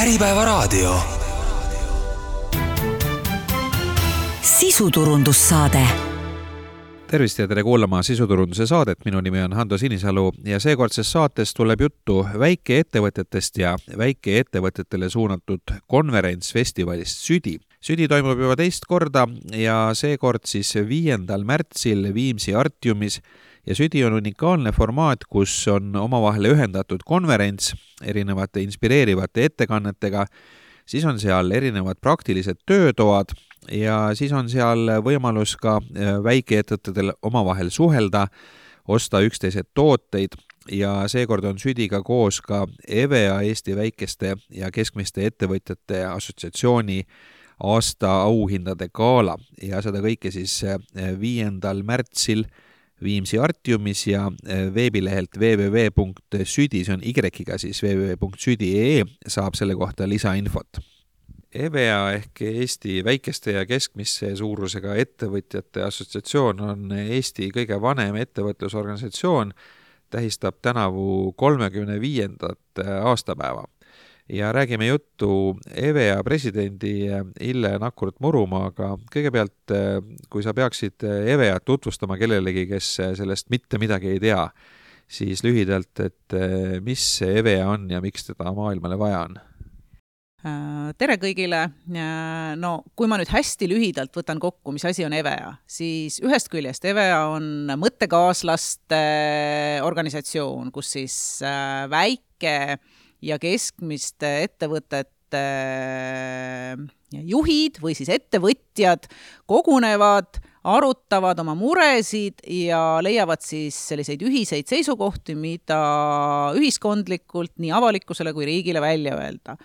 Äripäevaraadio. sisuturundussaade tervist ja tere kuulama sisuturunduse saadet, minu nimi on Hando Sinisalu ja seekordses saates tuleb juttu väikeettevõtetest ja väikeettevõtetele suunatud konverentsfestivalist Südi. südi toimub juba teist korda ja seekord siis viiendal märtsil Viimsi Artiumis ja Südi on unikaalne formaat, kus on omavahel ühendatud konverents erinevate inspireerivate ettekannetega, siis on seal erinevad praktilised töötoad ja siis on seal võimalus ka äh, väikeettevõtetel omavahel suhelda, osta üksteise tooteid ja seekord on Südiga koos ka EVEA Eesti Väikeste ja Keskmiste Ettevõtjate Assotsiatsiooni aasta auhindade gala. Ja seda kõike siis äh, viiendal märtsil Viimsi Artiumis ja äh, veebilehelt www.südi, see on Y-ga siis www.südi.ee saab selle kohta lisainfot. EVEA ehk Eesti Väikeste ja Keskmise Suurusega Ettevõtjate Assotsiatsioon on Eesti kõige vanem ettevõtlusorganisatsioon, tähistab tänavu kolmekümne viiendat aastapäeva ja räägime juttu EVEA presidendi Ille Nakurt-Murumaaga. kõigepealt, kui sa peaksid EVEA-t tutvustama kellelegi, kes sellest mitte midagi ei tea, siis lühidalt, et mis see EVEA on ja miks teda maailmale vaja on? tere kõigile, no kui ma nüüd hästi lühidalt võtan kokku, mis asi on EVEA, siis ühest küljest EVEA on mõttekaaslaste organisatsioon, kus siis väike ja keskmiste ettevõtete juhid või siis ettevõtjad kogunevad, arutavad oma muresid ja leiavad siis selliseid ühiseid seisukohti, mida ühiskondlikult nii avalikkusele kui riigile välja öelda.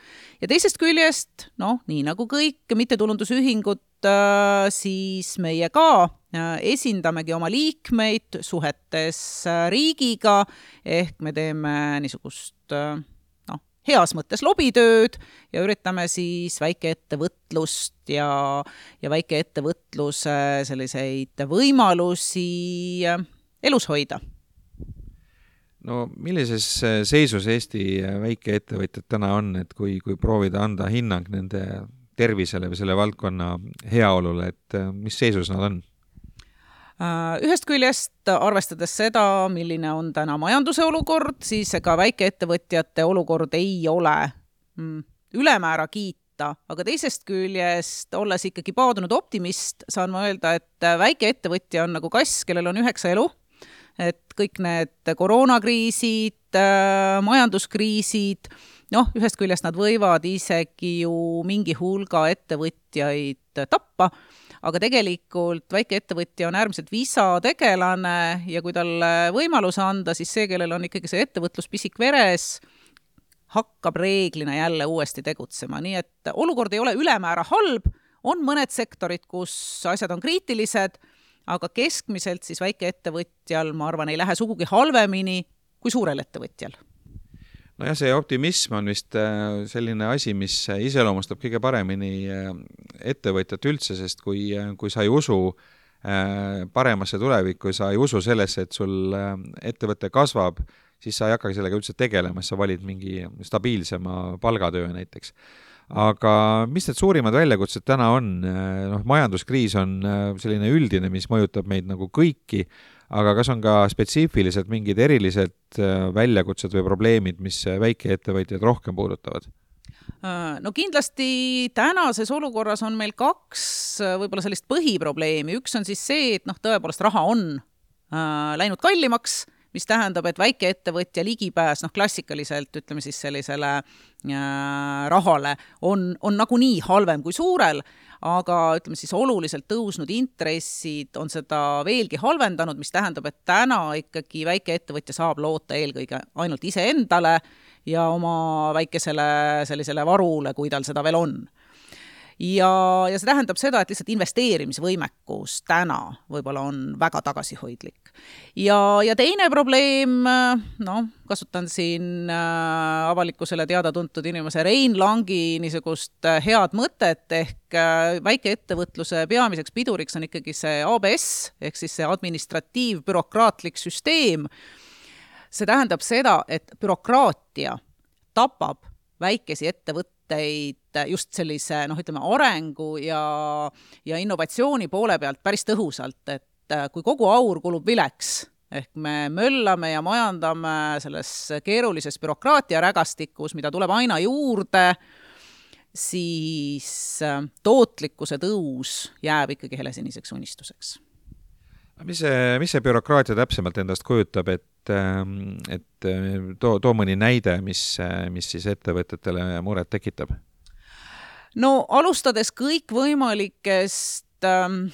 ja teisest küljest, noh, nii nagu kõik mittetulundusühingud, äh, siis meie ka äh, esindamegi oma liikmeid suhetes äh, riigiga, ehk me teeme niisugust heas mõttes lobitööd ja üritame siis väikeettevõtlust ja, ja väikeettevõtluse selliseid võimalusi elus hoida. no millises seisus Eesti väikeettevõtjad täna on, et kui, kui proovida anda hinnang nende tervisele või selle valdkonna heaolule, et mis seisus nad on? Äh, ühest küljest, arvestades seda, milline on täna majanduse olukord, siis ega väikeettevõtjate olukord ei ole mm, ülemäära kiita, aga teisest küljest, olles ikkagi paadunud optimist, saan ma öelda, et väikeettevõtja on nagu kass, kellel on üheksa elu, et kõik need koroonakriisid, äh, majanduskriisid, noh, ühest küljest nad võivad isegi ju mingi hulga ettevõtjaid tappa aga tegelikult väikeettevõtja on äärmiselt visa tegelane ja kui talle võimaluse anda, siis see, kellel on ikkagi see ettevõtluspisik veres, hakkab reeglina jälle uuesti tegutsema, nii et olukord ei ole ülemäära halb, on mõned sektorid, kus asjad on kriitilised, aga keskmiselt siis väikeettevõtjal, ma arvan, ei lähe sugugi halvemini kui suurel ettevõtjal nojah, see optimism on vist äh, selline asi, mis iseloomustab kõige paremini äh, ettevõtjat üldse, sest kui, äh, kui sa ei usu paremasse tulevikku, sa ei usu sellesse, et sul ettevõte kasvab, siis sa ei hakkagi sellega üldse tegelema, siis sa valid mingi stabiilsema palgatöö näiteks. aga mis need suurimad väljakutsed täna on, noh, majanduskriis on selline üldine, mis mõjutab meid nagu kõiki aga kas on ka spetsiifiliselt mingid erilised äh, väljakutsed või probleemid, mis äh, väikeettevõtjaid rohkem puudutavad? Äh, no kindlasti tänases olukorras on meil kaks võib-olla sellist põhiprobleemi, üks on siis see, et noh, tõepoolest raha on läinud kallimaks, mis tähendab, et väikeettevõtja ligipääs noh, klassikaliselt ütleme siis sellisele äh, rahale on, on nagunii halvem kui suurel aga ütleme siis oluliselt tõusnud intressid on seda veelgi halvendanud, mis tähendab, et täna ikkagi väikeettevõtja saab loota eelkõige ainult iseendale ja oma väikesele sellisele varule, kui tal seda veel on ja, ja see tähendab seda, et lihtsalt investeerimisvõimekus täna võib-olla on väga tagasihoidlik. ja, ja teine probleem, noh, kasutan siin äh, avalikkusele teada-tuntud inimese Rein Langi niisugust äh, head mõtet, ehk äh, väikeettevõtluse peamiseks piduriks on ikkagi see ABS ehk siis see administratiivbürokraatlik süsteem. see tähendab seda, et bürokraatia tapab väikesi ettevõtteid mõtteid just sellise noh, ütleme arengu ja, ja innovatsiooni poole pealt päris tõhusalt, et kui kogu aur kulub vileks, ehk me möllame ja majandame selles keerulises bürokraatia rägastikus, mida tuleb aina juurde, siis tootlikkuse tõus jääb ikkagi helesiniseks unistuseks mis see, mis see bürokraatia täpsemalt endast kujutab, et, ähm, et äh, too, too mõni näide, mis, mis siis ettevõtetele muret tekitab? No alustades kõikvõimalikest ähm,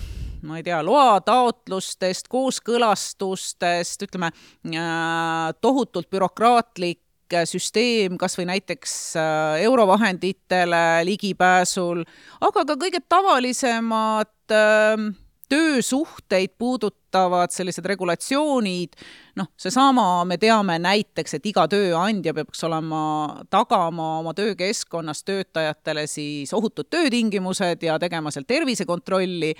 ma ei tea, loataotlustest, kooskõlastustest, ütleme äh, tohutult bürokraatlik süsteem kas või näiteks äh, eurovahenditele ligipääsul, aga ka kõige tavalisemad ähm, töösuhteid puudutavad sellised regulatsioonid, noh, seesama, me teame näiteks, et iga tööandja peaks olema, tagama oma töökeskkonnas töötajatele siis ohutud töötingimused ja tegema seal tervisekontrolli,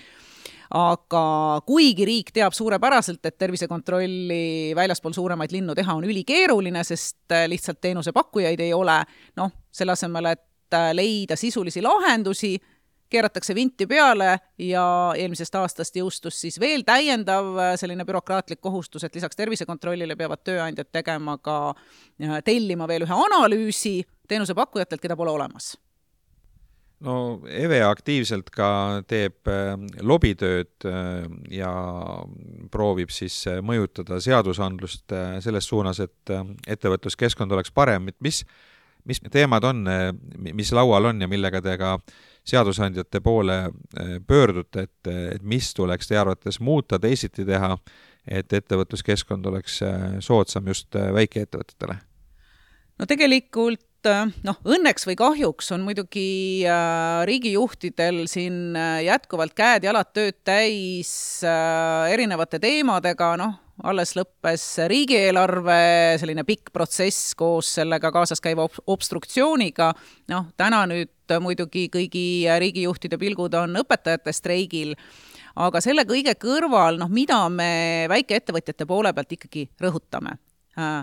aga kuigi riik teab suurepäraselt, et tervisekontrolli väljaspool suuremaid linnu teha on ülikeeruline, sest lihtsalt teenusepakkujaid ei ole, noh, selle asemel, et leida sisulisi lahendusi, keeratakse vinti peale ja eelmisest aastast jõustus siis veel täiendav äh, selline bürokraatlik kohustus, et lisaks tervisekontrollile peavad tööandjad tegema ka, äh, tellima veel ühe analüüsi teenusepakkujatelt, keda pole olemas. No EVE aktiivselt ka teeb äh, lobitööd ja proovib siis mõjutada seadusandlust selles suunas, et ettevõtluskeskkond oleks parem, et mis, mis teemad on, mis laual on ja millega te ka seadusandjate poole eh, pöördute, et, et mis tuleks teie arvates muuta, teisiti teha, et ettevõtluskeskkond oleks eh, soodsam just eh, väikeettevõtetele? no tegelikult noh, õnneks või kahjuks on muidugi riigijuhtidel siin jätkuvalt käed-jalad tööd täis erinevate teemadega, noh, alles lõppes riigieelarve selline pikk protsess koos sellega kaasas käiva obstruktsiooniga, noh, täna nüüd muidugi kõigi riigijuhtide pilgud on õpetajate streigil, aga selle kõige kõrval, noh, mida me väikeettevõtjate poole pealt ikkagi rõhutame? Äh,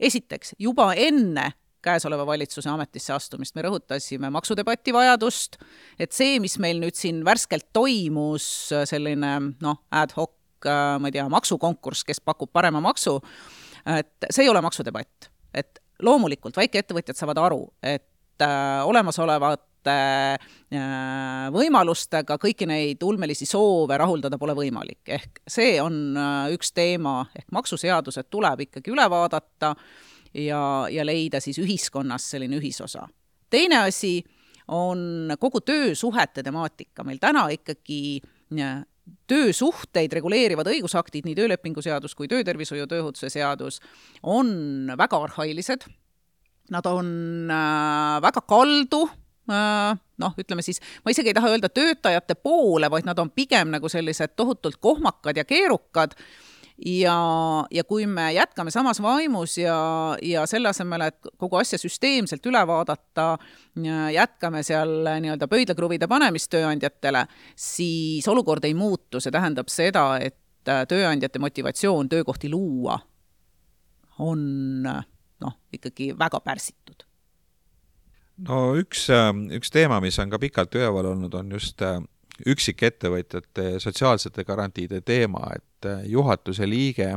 esiteks, juba enne käesoleva valitsuse ametisse astumist me rõhutasime maksudebati vajadust, et see, mis meil nüüd siin värskelt toimus, selline noh, ad hoc ma ei tea, maksukonkurss, kes pakub parema maksu, et see ei ole maksudebatt. et loomulikult väikeettevõtjad saavad aru, et äh, olemasolevate äh, võimalustega kõiki neid ulmelisi soove rahuldada pole võimalik, ehk see on üks teema, ehk maksuseadused tuleb ikkagi üle vaadata ja, ja leida siis ühiskonnas selline ühisosa. teine asi on kogu töösuhete temaatika, meil täna ikkagi töösuhteid reguleerivad õigusaktid, nii töölepingu seadus kui töötervishoiu ja tööohutuse seadus, on väga arhailised, nad on äh, väga kaldu äh, noh, ütleme siis, ma isegi ei taha öelda töötajate poole, vaid nad on pigem nagu sellised tohutult kohmakad ja keerukad ja, ja kui me jätkame samas vaimus ja, ja selle asemel, et kogu asja süsteemselt üle vaadata, jätkame seal nii-öelda pöidlakruvide panemist tööandjatele, siis olukord ei muutu, see tähendab seda, et tööandjate motivatsioon töökohti luua on noh, ikkagi väga pärsitud. No üks, üks teema, mis on ka pikalt üleval olnud, on just üksikettevõtjate sotsiaalsete garantiide teema, et äh, juhatuse liige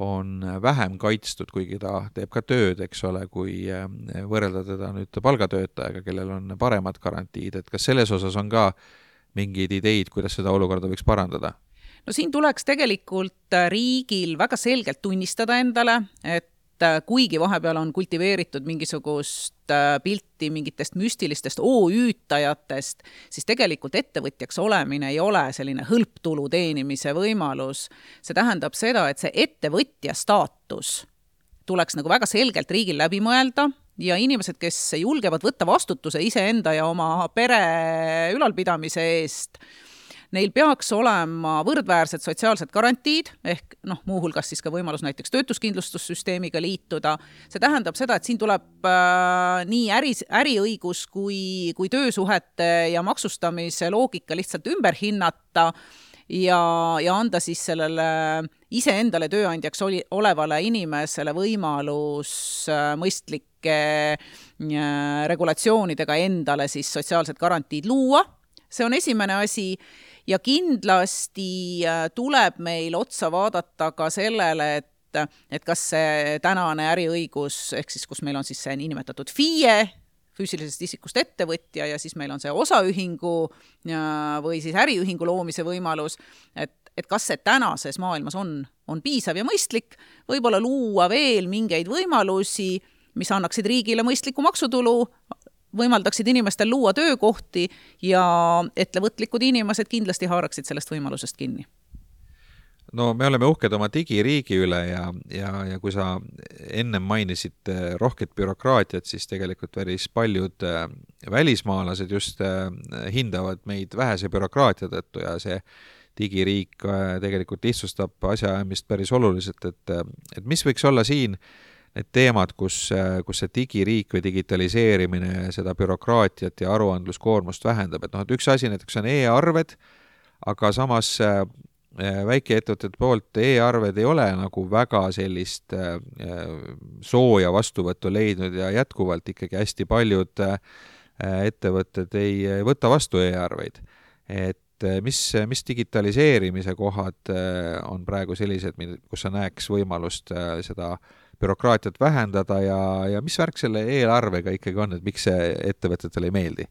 on vähem kaitstud, kuigi ta teeb ka tööd, eks ole, kui äh, võrrelda teda nüüd palgatöötajaga, kellel on paremad garantiid, et kas selles osas on ka mingeid ideid, kuidas seda olukorda võiks parandada? no siin tuleks tegelikult riigil väga selgelt tunnistada endale, et Äh, kuigi vahepeal on kultiveeritud mingisugust äh, pilti mingitest müstilistest OÜ-tajatest, siis tegelikult ettevõtjaks olemine ei ole selline hõlptulu teenimise võimalus. see tähendab seda, et see ettevõtja staatus tuleks nagu väga selgelt riigil läbi mõelda ja inimesed, kes julgevad võtta vastutuse iseenda ja oma pere ülalpidamise eest, neil peaks olema võrdväärsed sotsiaalsed garantiid, ehk noh, muuhulgas siis ka võimalus näiteks töötuskindlustussüsteemiga liituda. see tähendab seda, et siin tuleb äh, nii äri, äriõigus kui, kui töösuhete ja maksustamise loogika lihtsalt ümber hinnata ja, ja anda siis sellele iseendale tööandjaks oli, olevale inimesele võimalus äh, mõistlik riiklike äh, regulatsioonidega endale siis sotsiaalsed garantiid luua, see on esimene asi, ja kindlasti äh, tuleb meil otsa vaadata ka sellele, et et kas see tänane äriõigus, ehk siis kus meil on siis see niinimetatud FIE, füüsilisest isikust ettevõtja ja siis meil on see osaühingu või siis äriühingu loomise võimalus, et, et kas see tänases maailmas on, on piisav ja mõistlik, võib-olla luua veel mingeid võimalusi, mis annaksid riigile mõistlikku maksutulu, võimaldaksid inimestel luua töökohti ja ettevõtlikud inimesed kindlasti haaraksid sellest võimalusest kinni. No me oleme uhked oma digiriigi üle ja, ja, ja kui sa ennem mainisid rohket bürokraatiat, siis tegelikult päris paljud äh, välismaalased just äh, hindavad meid vähese bürokraatia tõttu ja see digiriik äh, tegelikult lihtsustab asjaajamist päris oluliselt, et, et mis võiks olla siin need teemad, kus, kus see digiriik või digitaliseerimine seda bürokraatiat ja aruandluskoormust vähendab, et noh, et üks asi näiteks on e-arved, aga samas Äh, väikeettevõtete poolt e-arved ei ole nagu väga sellist äh, sooja vastuvõttu leidnud ja jätkuvalt ikkagi hästi paljud äh, ettevõtted ei võta vastu e-arveid. et mis, mis digitaliseerimise kohad on praegu sellised, kus sa näeks võimalust seda bürokraatiat vähendada ja, ja mis värk selle e-arvega ikkagi on, et miks see ettevõtetele ei meeldi?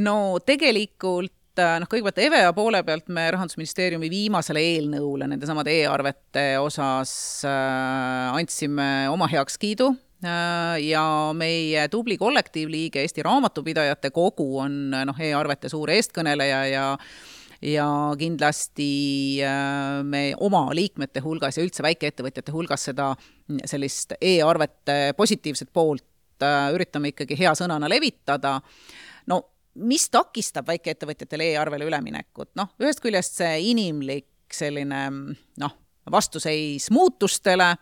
no tegelikult Äh, noh, kõigepealt EVEA poole pealt me Rahandusministeeriumi viimasele eelnõule nendesamade e-arvete osas äh, andsime oma heakskiidu äh, ja meie tubli kollektiivliige Eesti Raamatupidajate Kogu on noh, e-arvete suur eestkõneleja ja ja kindlasti äh, me oma liikmete hulgas ja üldse väikeettevõtjate hulgas seda sellist e-arvete positiivset poolt äh, üritame ikkagi hea sõnana levitada. no mis takistab väikeettevõtjatel e-arvele üleminekut, noh, ühest küljest see inimlik selline noh, vastuseis muutustele,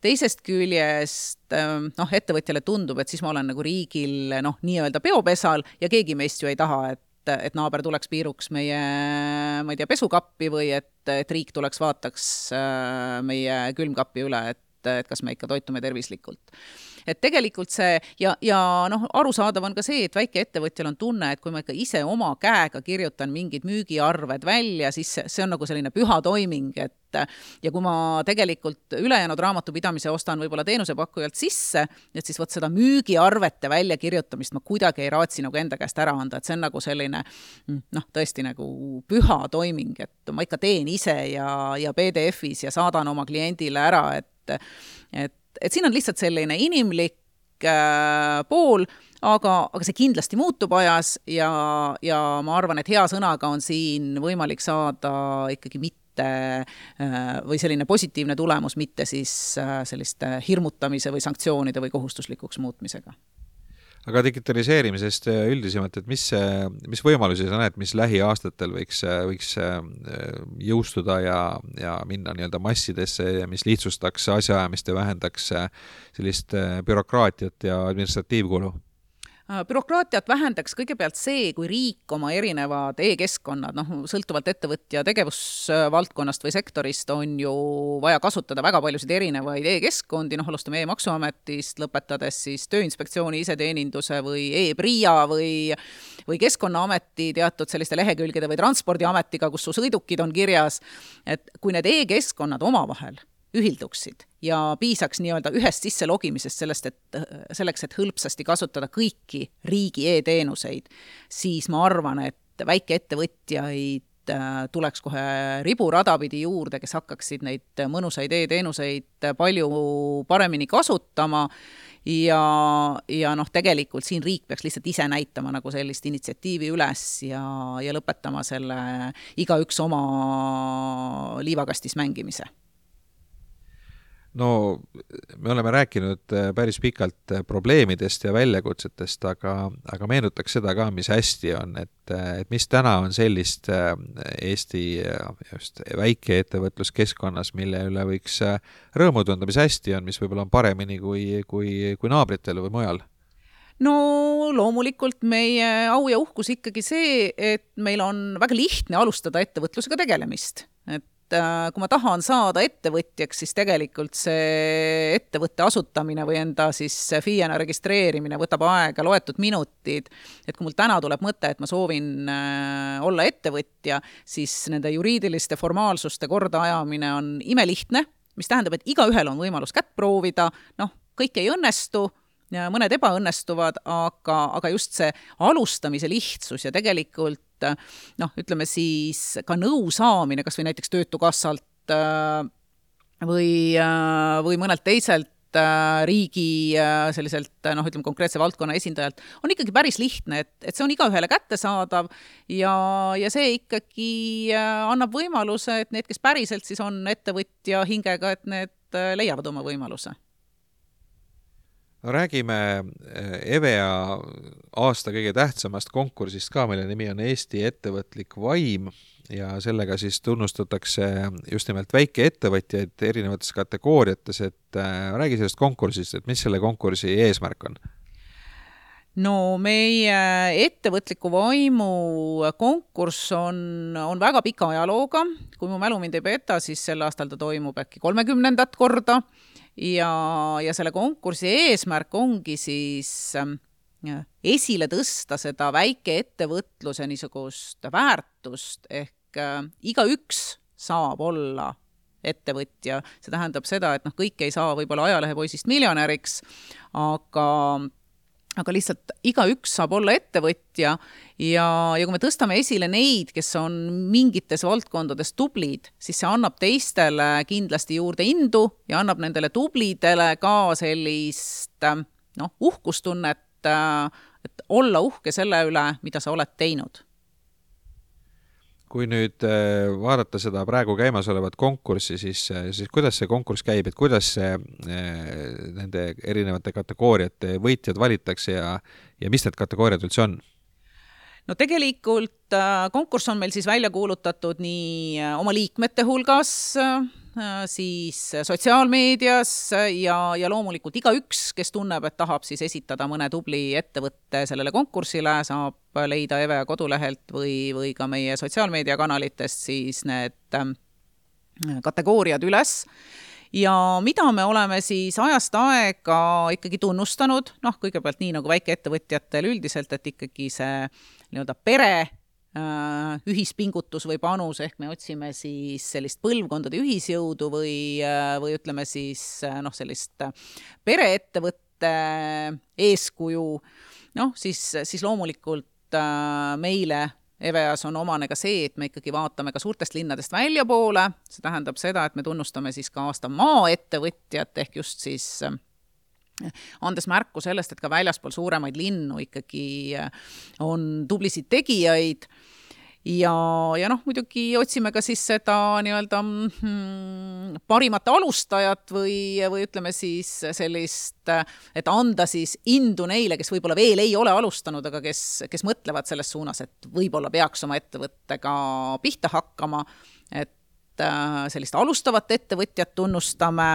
teisest küljest noh, ettevõtjale tundub, et siis ma olen nagu riigil noh, nii-öelda peopesal ja keegi meist ju ei taha, et et naaber tuleks piiruks meie, ma ei tea, pesukappi või et, et riik tuleks vaataks äh, meie külmkapi üle, et, et kas me ikka toitume tervislikult et tegelikult see ja, ja noh, arusaadav on ka see, et väikeettevõtjal on tunne, et kui ma ikka ise oma käega kirjutan mingid müügiarved välja, siis see, see on nagu selline püha toiming, et ja kui ma tegelikult ülejäänud raamatupidamise ostan võib-olla teenusepakkujalt sisse, et siis vot seda müügiarvete väljakirjutamist ma kuidagi ei raatsi nagu enda käest ära anda, et see on nagu selline noh, tõesti nagu püha toiming, et ma ikka teen ise ja, ja PDF-is ja saadan oma kliendile ära, et et et siin on lihtsalt selline inimlik äh, pool, aga, aga see kindlasti muutub ajas ja, ja ma arvan, et hea sõnaga on siin võimalik saada ikkagi mitte äh, või selline positiivne tulemus, mitte siis äh, selliste hirmutamise või sanktsioonide või kohustuslikuks muutmisega aga digitaliseerimisest äh, üldisemalt, et mis, mis võimalusi sa näed, mis lähiaastatel võiks, võiks äh, jõustuda ja, ja minna nii-öelda massidesse ja mis lihtsustaks asjaajamist ja vähendaks äh, sellist bürokraatiat ja administratiivkulu? Äh, bürokraatiat vähendaks kõigepealt see, kui riik oma erinevad e-keskkonnad, noh, sõltuvalt ettevõtja tegevusvaldkonnast või sektorist, on ju vaja kasutada väga paljusid erinevaid e-keskkondi, noh, alustame e-maksuametist, lõpetades siis Tööinspektsiooni iseteeninduse või e-PRIA või või Keskkonnaameti teatud selliste lehekülgede või Transpordiametiga, kus su sõidukid on kirjas, et kui need e-keskkonnad omavahel ühilduksid ja piisaks nii-öelda ühest sisse logimisest sellest, et selleks, et hõlpsasti kasutada kõiki riigi e-teenuseid, siis ma arvan, et väikeettevõtjaid äh, tuleks kohe riburada pidi juurde, kes hakkaksid neid mõnusaid e-teenuseid palju paremini kasutama. Ja, ja noh, tegelikult siin riik peaks lihtsalt ise näitama nagu sellist initsiatiivi üles ja, ja lõpetama selle igaüks oma liivakastis mängimise no me oleme rääkinud äh, päris pikalt äh, probleemidest ja väljakutsetest, aga, aga meenutaks seda ka, mis hästi on, et, äh, et mis täna on sellist Eesti just väikeettevõtluskeskkonnas, mille üle võiks rõõmu tunda, mis hästi on, mis võib-olla on paremini kui, kui, kui naabritel või mujal? No loomulikult meie au ja uhkus ikkagi see, et meil on väga lihtne alustada ettevõtlusega tegelemist, et äh, kui ma tahan saada ettevõtjaks, siis tegelikult see ettevõtte asutamine või enda siis FIE-na registreerimine võtab aega loetud minutid. et kui mul täna tuleb mõte, et ma soovin äh, olla ettevõtja, siis nende juriidiliste formaalsuste kordaajamine on imelihtne, mis tähendab, et igaühel on võimalus kätt proovida, noh, kõik ei õnnestu mõned ebaõnnestuvad, aga, aga just see alustamise lihtsus ja tegelikult noh, ütleme siis ka nõu saamine kas või näiteks Töötukassalt äh, või, äh, või mõnelt teiselt äh, riigi selliselt noh, ütleme konkreetse valdkonna esindajalt, on ikkagi päris lihtne, et, et see on igaühele kättesaadav ja, ja see ikkagi annab võimaluse, et need, kes päriselt siis on ettevõtja hingega, et need leiavad oma võimaluse räägime eh, EVEA aasta kõige tähtsamast konkursist ka, mille nimi on Eesti ettevõtlik vaim. Ja sellega siis tunnustatakse just nimelt väikeettevõtjaid erinevates kategooriates, et äh, räägi sellest konkursist, et mis selle konkursi eesmärk on? no meie ettevõtliku vaimu konkurss on, on väga pika ajalooga, kui mu mälu mind ei peta, siis sel aastal ta toimub äkki kolmekümnendat korda ja, ja selle konkursi eesmärk ongi siis ähm, esile tõsta seda väikeettevõtluse niisugust väärtust, ehk äh, igaüks saab olla ettevõtja, see tähendab seda, et noh, kõik ei saa võib-olla ajalehepoisist miljonäriks, aga aga lihtsalt igaüks saab olla ettevõtja ja, ja kui me tõstame esile neid, kes on mingites valdkondades tublid, siis see annab teistele kindlasti juurde indu ja annab nendele tublidele ka sellist noh, uhkustunnet, et olla uhke selle üle, mida sa oled teinud kui nüüd äh, vaadata seda praegu käimasolevat konkurssi, siis, äh, siis kuidas see konkurss käib, et kuidas see, äh, nende erinevate kategooriate võitjad valitakse ja, ja mis need kategooriad üldse on? No tegelikult konkurss on meil siis välja kuulutatud nii oma liikmete hulgas, Äh, siis sotsiaalmeedias ja, ja loomulikult igaüks, kes tunneb, et tahab siis esitada mõne tubli ettevõtte sellele konkursile, saab leida EVEA kodulehelt või, või ka meie sotsiaalmeediakanalitest siis need äh, kategooriad üles. Ja mida me oleme siis ajast aega ikkagi tunnustanud, noh, kõigepealt nii nagu väikeettevõtjatel üldiselt, et ikkagi see nii-öelda pere Äh, ühispingutus või panus, ehk me otsime siis sellist põlvkondade ühisjõudu või, äh, või ütleme siis äh, noh, sellist pereettevõtte eeskuju, noh, siis, siis loomulikult meile EVEAS on omane ka see, et me ikkagi vaatame ka suurtest linnadest väljapoole, see tähendab seda, et me tunnustame siis ka aasta maaettevõtjat, ehk just siis andes märku sellest, et ka väljaspool suuremaid linnu ikkagi äh, on tublisid tegijaid. Ja, ja noh, muidugi otsime ka siis seda nii-öelda mm, parimat alustajat või, või ütleme siis sellist, et anda siis indu neile, kes võib-olla veel ei ole alustanud, aga kes, kes mõtlevad selles suunas, et võib-olla peaks oma ettevõttega pihta hakkama, et äh, sellist alustavat ettevõtjat tunnustame,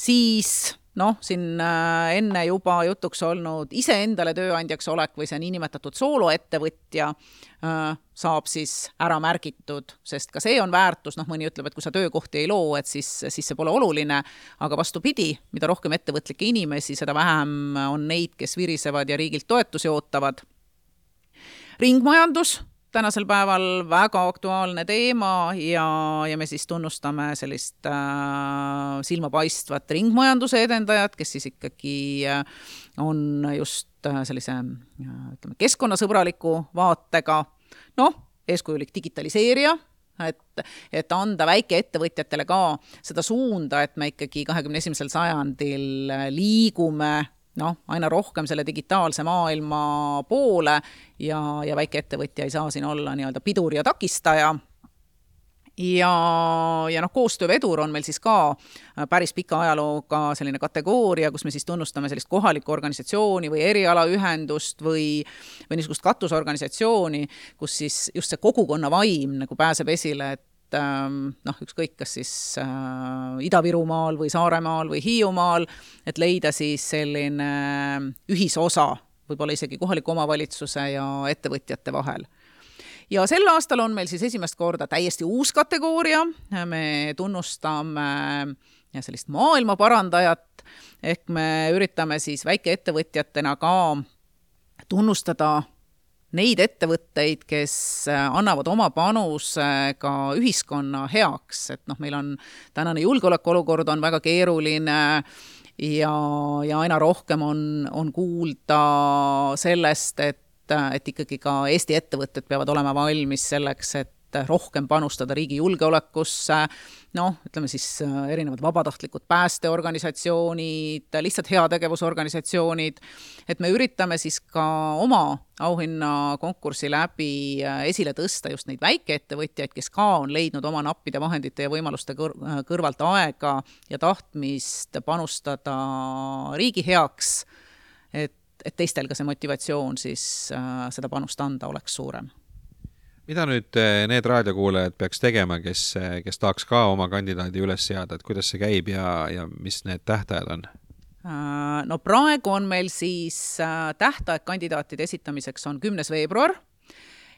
siis noh, siin äh, enne juba jutuks olnud iseendale tööandjaks olek või see niinimetatud sooloettevõtja äh, saab siis ära märgitud, sest ka see on väärtus, noh, mõni ütleb, et kui sa töökohti ei loo, et siis, siis see pole oluline, aga vastupidi, mida rohkem ettevõtlikke inimesi, seda vähem on neid, kes virisevad ja riigilt toetusi ootavad. ringmajandus tänasel päeval väga aktuaalne teema ja, ja me siis tunnustame sellist äh, silmapaistvat ringmajanduse edendajat, kes siis ikkagi äh, on just äh, sellise äh, ütleme, keskkonnasõbraliku vaatega, noh, eeskujulik digitaliseerija, et, et anda väikeettevõtjatele ka seda suunda, et me ikkagi kahekümne esimesel sajandil liigume noh, aina rohkem selle digitaalse maailma poole ja, ja väikeettevõtja ei saa siin olla nii-öelda pidur ja takistaja. Ja, ja noh, koostöövedur on meil siis ka päris pika ajalooga selline kategooria, kus me siis tunnustame sellist kohalikku organisatsiooni või erialaühendust või, või niisugust katusorganisatsiooni, kus siis just see kogukonna vaim nagu pääseb esile, et et ähm, noh, ükskõik, kas siis äh, Ida-Virumaal või Saaremaal või Hiiumaal, et leida siis selline ühisosa, võib-olla isegi kohaliku omavalitsuse ja ettevõtjate vahel. ja sel aastal on meil siis esimest korda täiesti uus kategooria, me tunnustame sellist maailma parandajat, ehk me üritame siis väikeettevõtjatena ka tunnustada neid ettevõtteid, kes annavad oma panuse ka ühiskonna heaks, et noh, meil on tänane julgeolekuolukord on väga keeruline ja, ja aina rohkem on, on kuulda sellest, et et ikkagi ka Eesti ettevõtted peavad olema valmis selleks, et rohkem panustada riigi julgeolekusse, noh, ütleme siis äh, erinevad vabatahtlikud päästeorganisatsioonid, lihtsalt heategevusorganisatsioonid, et me üritame siis ka oma auhinnakonkursi läbi äh, esile tõsta just neid väikeettevõtjaid, kes ka on leidnud oma nappide vahendite ja võimaluste kõr-, äh, kõrvalt aega ja tahtmist panustada riigi heaks, et et teistel ka see motivatsioon siis äh, seda panust anda oleks suurem mida nüüd äh, need raadiokuulajad peaks tegema, kes, äh, kes tahaks ka oma kandidaadi üles seada, et kuidas see käib ja, ja mis need tähtajad on? Äh, no praegu on meil siis tähtaeg kandidaatide esitamiseks on kümnes veebruar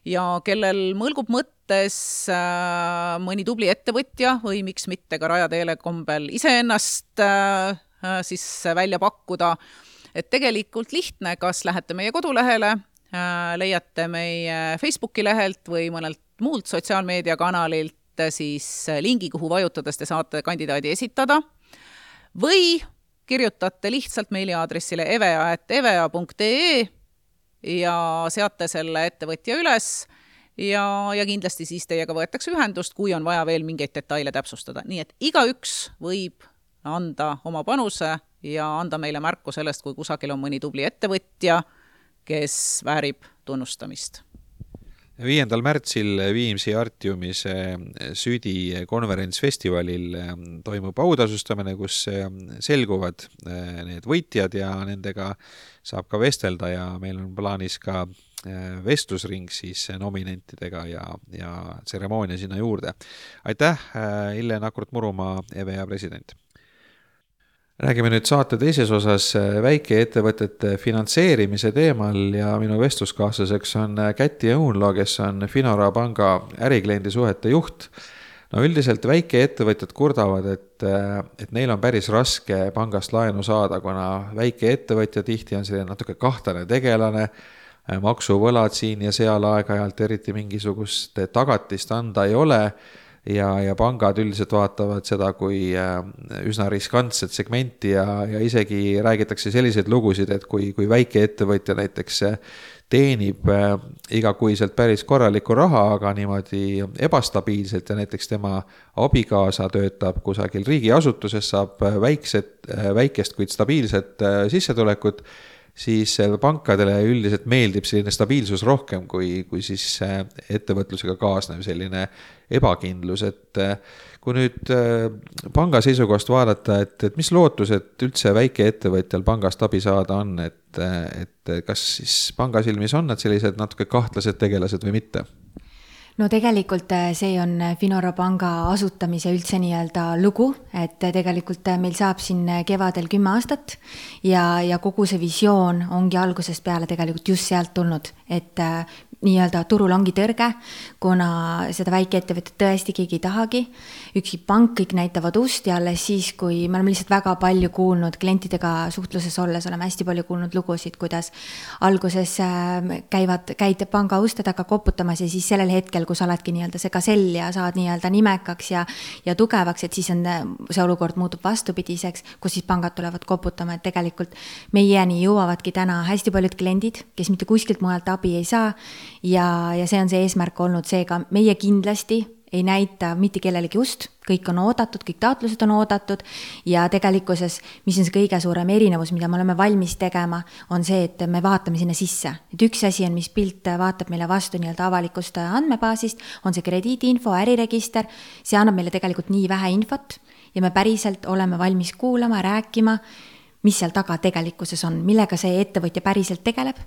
ja kellel mõlgub mõttes mõni tubli ettevõtja või miks mitte ka Raja Telekombel iseennast siis välja pakkuda, et tegelikult lihtne, kas lähete meie kodulehele, äh, leiate meie Facebooki lehelt või mõnelt muult sotsiaalmeediakanalilt siis lingi, kuhu vajutades te saate kandidaadi esitada. Või kirjutate lihtsalt meiliaadressile evea.evea.ee ja seate selle ettevõtja üles ja, ja kindlasti siis teiega võetakse ühendust, kui on vaja veel mingeid detaile täpsustada, nii et igaüks võib anda oma panuse ja anda meile märku sellest, kui kusagil on mõni tubli ettevõtja, kes väärib tunnustamist. viiendal märtsil Viimsi Artiumis Südi konverentsfestivalil toimub autasustamine, kus selguvad need võitjad ja nendega saab ka vestelda ja meil on plaanis ka vestlusring siis nominentidega ja, ja tseremoonia sinna juurde. aitäh, Ille Nakurt-Murumaa, EVEA president! Räägime nüüd saate teises osas äh, väikeettevõtete finantseerimise teemal ja minu vestluskaaslaseks on äh, Käti Õunlo, kes on Finora panga ärikliendi suhete juht. no üldiselt väikeettevõtjad kurdavad, et, äh, et neil on päris raske pangast laenu saada, kuna väikeettevõtja tihti on selline natuke kahtlane tegelane, maksuvõlad siin ja seal aeg-ajalt eriti mingisugust tagatist anda ei ole ja, ja pangad üldiselt vaatavad seda kui äh, üsna riskantset segmenti ja, ja isegi räägitakse selliseid lugusid, et kui, kui väikeettevõtja näiteks äh, teenib äh, igakuiselt päris korralikku raha, aga niimoodi ebastabiilselt ja näiteks tema abikaasa töötab kusagil riigiasutuses, saab väikset, väikest, kuid stabiilset sissetulekut siis pankadele üldiselt meeldib selline stabiilsus rohkem kui, kui siis äh, ettevõtlusega kaasnev selline ebakindlus, et äh, kui nüüd äh, panga seisukohast vaadata, et, et mis lootused üldse väikeettevõtjal pangast abi saada on, et, et kas siis panga silmis on nad sellised natuke kahtlased tegelased või mitte? No tegelikult äh, see on äh, Finora panga asutamise üldse nii-öelda lugu, et äh, tegelikult meil saab siin kevadel kümme aastat ja, ja kogu see visioon ongi algusest peale tegelikult just sealt tulnud, et nii-öelda turul ongi tõrge, kuna seda väikeettevõtet tõesti keegi ei tahagi. ükski pank, kõik näitavad ust ja alles siis, kui me oleme lihtsalt väga palju kuulnud klientidega suhtluses olles, oleme hästi palju kuulnud lugusid, kuidas alguses ähm, käivad, käid panga uste taga koputamas ja siis sellel hetkel, kui sa oledki nii-öelda see gasell ja saad nii-öelda nimekaks ja, ja tugevaks, et siis on, see olukord muutub vastupidiseks, kus siis pangad tulevad koputama, et tegelikult meieni jõuavadki täna hästi paljud kliendid, kes mitte kuskilt mujalt abi ei saa ja, ja see on see eesmärk olnud, seega meie kindlasti ei näita mitte kellelegi ust, kõik on oodatud, kõik taotlused on oodatud. Ja tegelikkuses, mis on see kõige suurem erinevus, mida me oleme valmis tegema, on see, et me vaatame sinna sisse. et üks asi on, mis pilt vaatab meile vastu nii-öelda avalikust andmebaasist, on see krediidiinfo, äriregister, see annab meile tegelikult nii vähe infot ja me päriselt oleme valmis kuulama, rääkima, mis seal taga tegelikkuses on, millega see ettevõtja päriselt tegeleb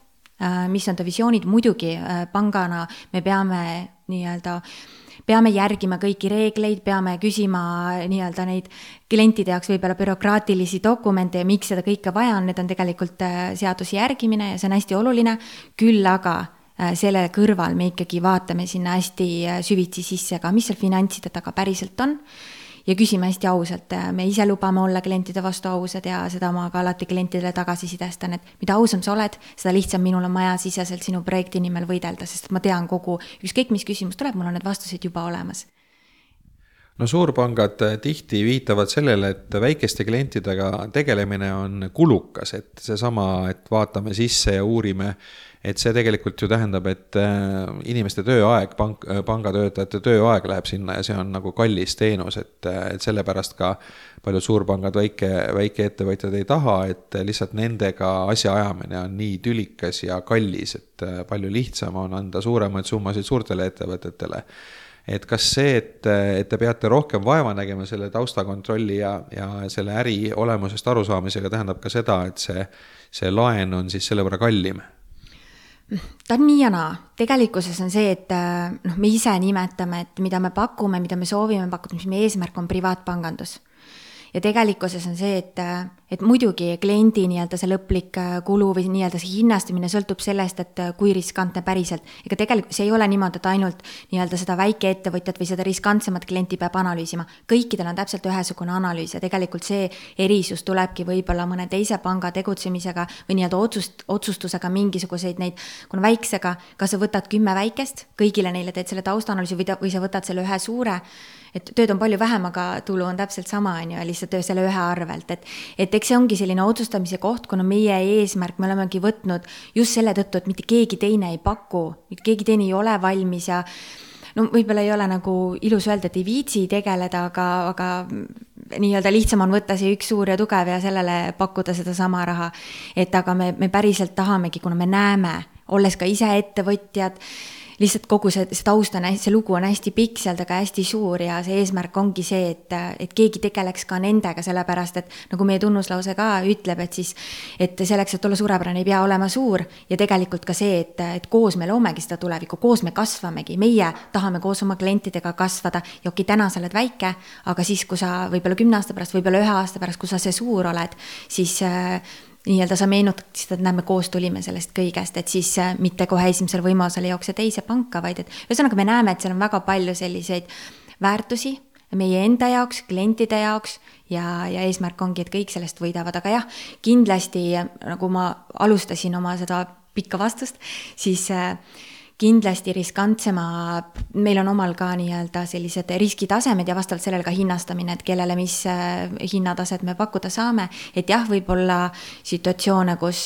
mis on ta visioonid, muidugi äh, pangana me peame nii-öelda peame järgima kõiki reegleid, peame küsima nii-öelda neid klientide jaoks võib-olla bürokraatilisi dokumente ja miks seda kõike vaja on, need on tegelikult äh, seaduse järgimine ja see on hästi oluline. küll aga selle kõrval me ikkagi vaatame sinna hästi süvitsi sisse ka, mis seal finantside taga päriselt on ja küsime hästi ausalt, me ise lubame olla klientide vastu ausad ja seda ma ka alati klientidele tagasisidestan, et mida ausam sa oled, seda lihtsam minul on majasiseselt sinu projekti nimel võidelda, sest ma tean kogu, ükskõik mis küsimus tuleb, mul on need vastused juba olemas. No suurpangad tihti viitavad sellele, et väikeste klientidega tegelemine on kulukas, et seesama, et vaatame sisse ja uurime et see tegelikult ju tähendab, et äh, inimeste tööaeg, pank, äh, pangatöötajate tööaeg läheb sinna ja see on nagu kallis teenus, et, äh, et sellepärast ka paljud suurpangad väike, väikeettevõtjad ei taha, et lihtsalt nendega asjaajamine on nii tülikas ja kallis, et palju lihtsam on anda suuremaid summasid suurtele ettevõtetele. Et kas see, et, et te peate rohkem vaeva nägema selle taustakontrolli ja, ja selle äri olemusest arusaamisega, tähendab ka seda, et see, see laen on siis selle võrra kallim ta on nii ja naa, tegelikkuses on see, et äh, noh, me ise nimetame, et mida me pakume, mida me soovime pakkuda, mis meie eesmärk on privaatpangandus. ja tegelikkuses on see, et äh, et muidugi kliendi nii-öelda see lõplik äh, kulu või nii-öelda see hinnastamine sõltub sellest, et äh, kui riskantne päriselt. ega tegelikult see ei ole niimoodi, et ainult nii-öelda seda väikeettevõtjat või seda riskantsemat klienti peab analüüsima. kõikidel on täpselt ühesugune analüüs ja tegelikult see erisus tulebki võib-olla mõne teise panga tegutsemisega või nii-öelda otsust, otsustusega mingisuguseid neid, kuna väiksega, kas sa võtad kümme väikest, kõigile neile teed selle taustaanalüüsi või ta, või sa võtad selle ühe suure et tööd on palju vähem, aga tulu on täpselt sama, on ju, lihtsalt selle ühe arvelt, et, et eks see ongi selline otsustamise koht, kuna meie eesmärk, me olemegi võtnud just selle tõttu, et mitte keegi teine ei paku, keegi teine ei ole valmis ja no võib-olla ei ole nagu ilus öelda, et ei viitsi tegeleda, aga, aga nii-öelda lihtsam on võtta see üks suur ja tugev ja sellele pakkuda sedasama raha. et aga me, me päriselt tahamegi, kuna me näeme, olles ka ise ettevõtjad lihtsalt kogu see, see taust on hästi, see lugu on hästi pikk seal taga, hästi suur ja see eesmärk ongi see, et, et keegi tegeleks ka nendega, sellepärast et nagu meie tunnuslause ka ütleb, et siis, et selleks, et olla suurepärane, ei pea olema suur. Ja tegelikult ka see, et, et koos me loomegi seda tulevikku, koos me kasvamegi, meie tahame koos oma klientidega kasvada. Ja okei, täna sa oled väike, aga siis, kui sa võib-olla kümne aasta pärast, võib-olla ühe aasta pärast, kui sa see suur oled, siis äh, nii-öelda sa meenutaksid, et näe, me koos tulime sellest kõigest, et siis äh, mitte kohe esimesel võimalusel ei jookse teise panka, vaid et ühesõnaga me näeme, et seal on väga palju selliseid väärtusi meie enda jaoks, klientide jaoks ja, ja eesmärk ongi, et kõik sellest võidavad, aga jah, kindlasti nagu ma alustasin oma seda pikka vastust, siis äh, kindlasti riskantsema, meil on omal ka nii-öelda sellised riskitasemed ja vastavalt sellele ka hinnastamine, et kellele mis äh, hinnataset me pakkuda saame. et jah, võib olla situatsioone, kus,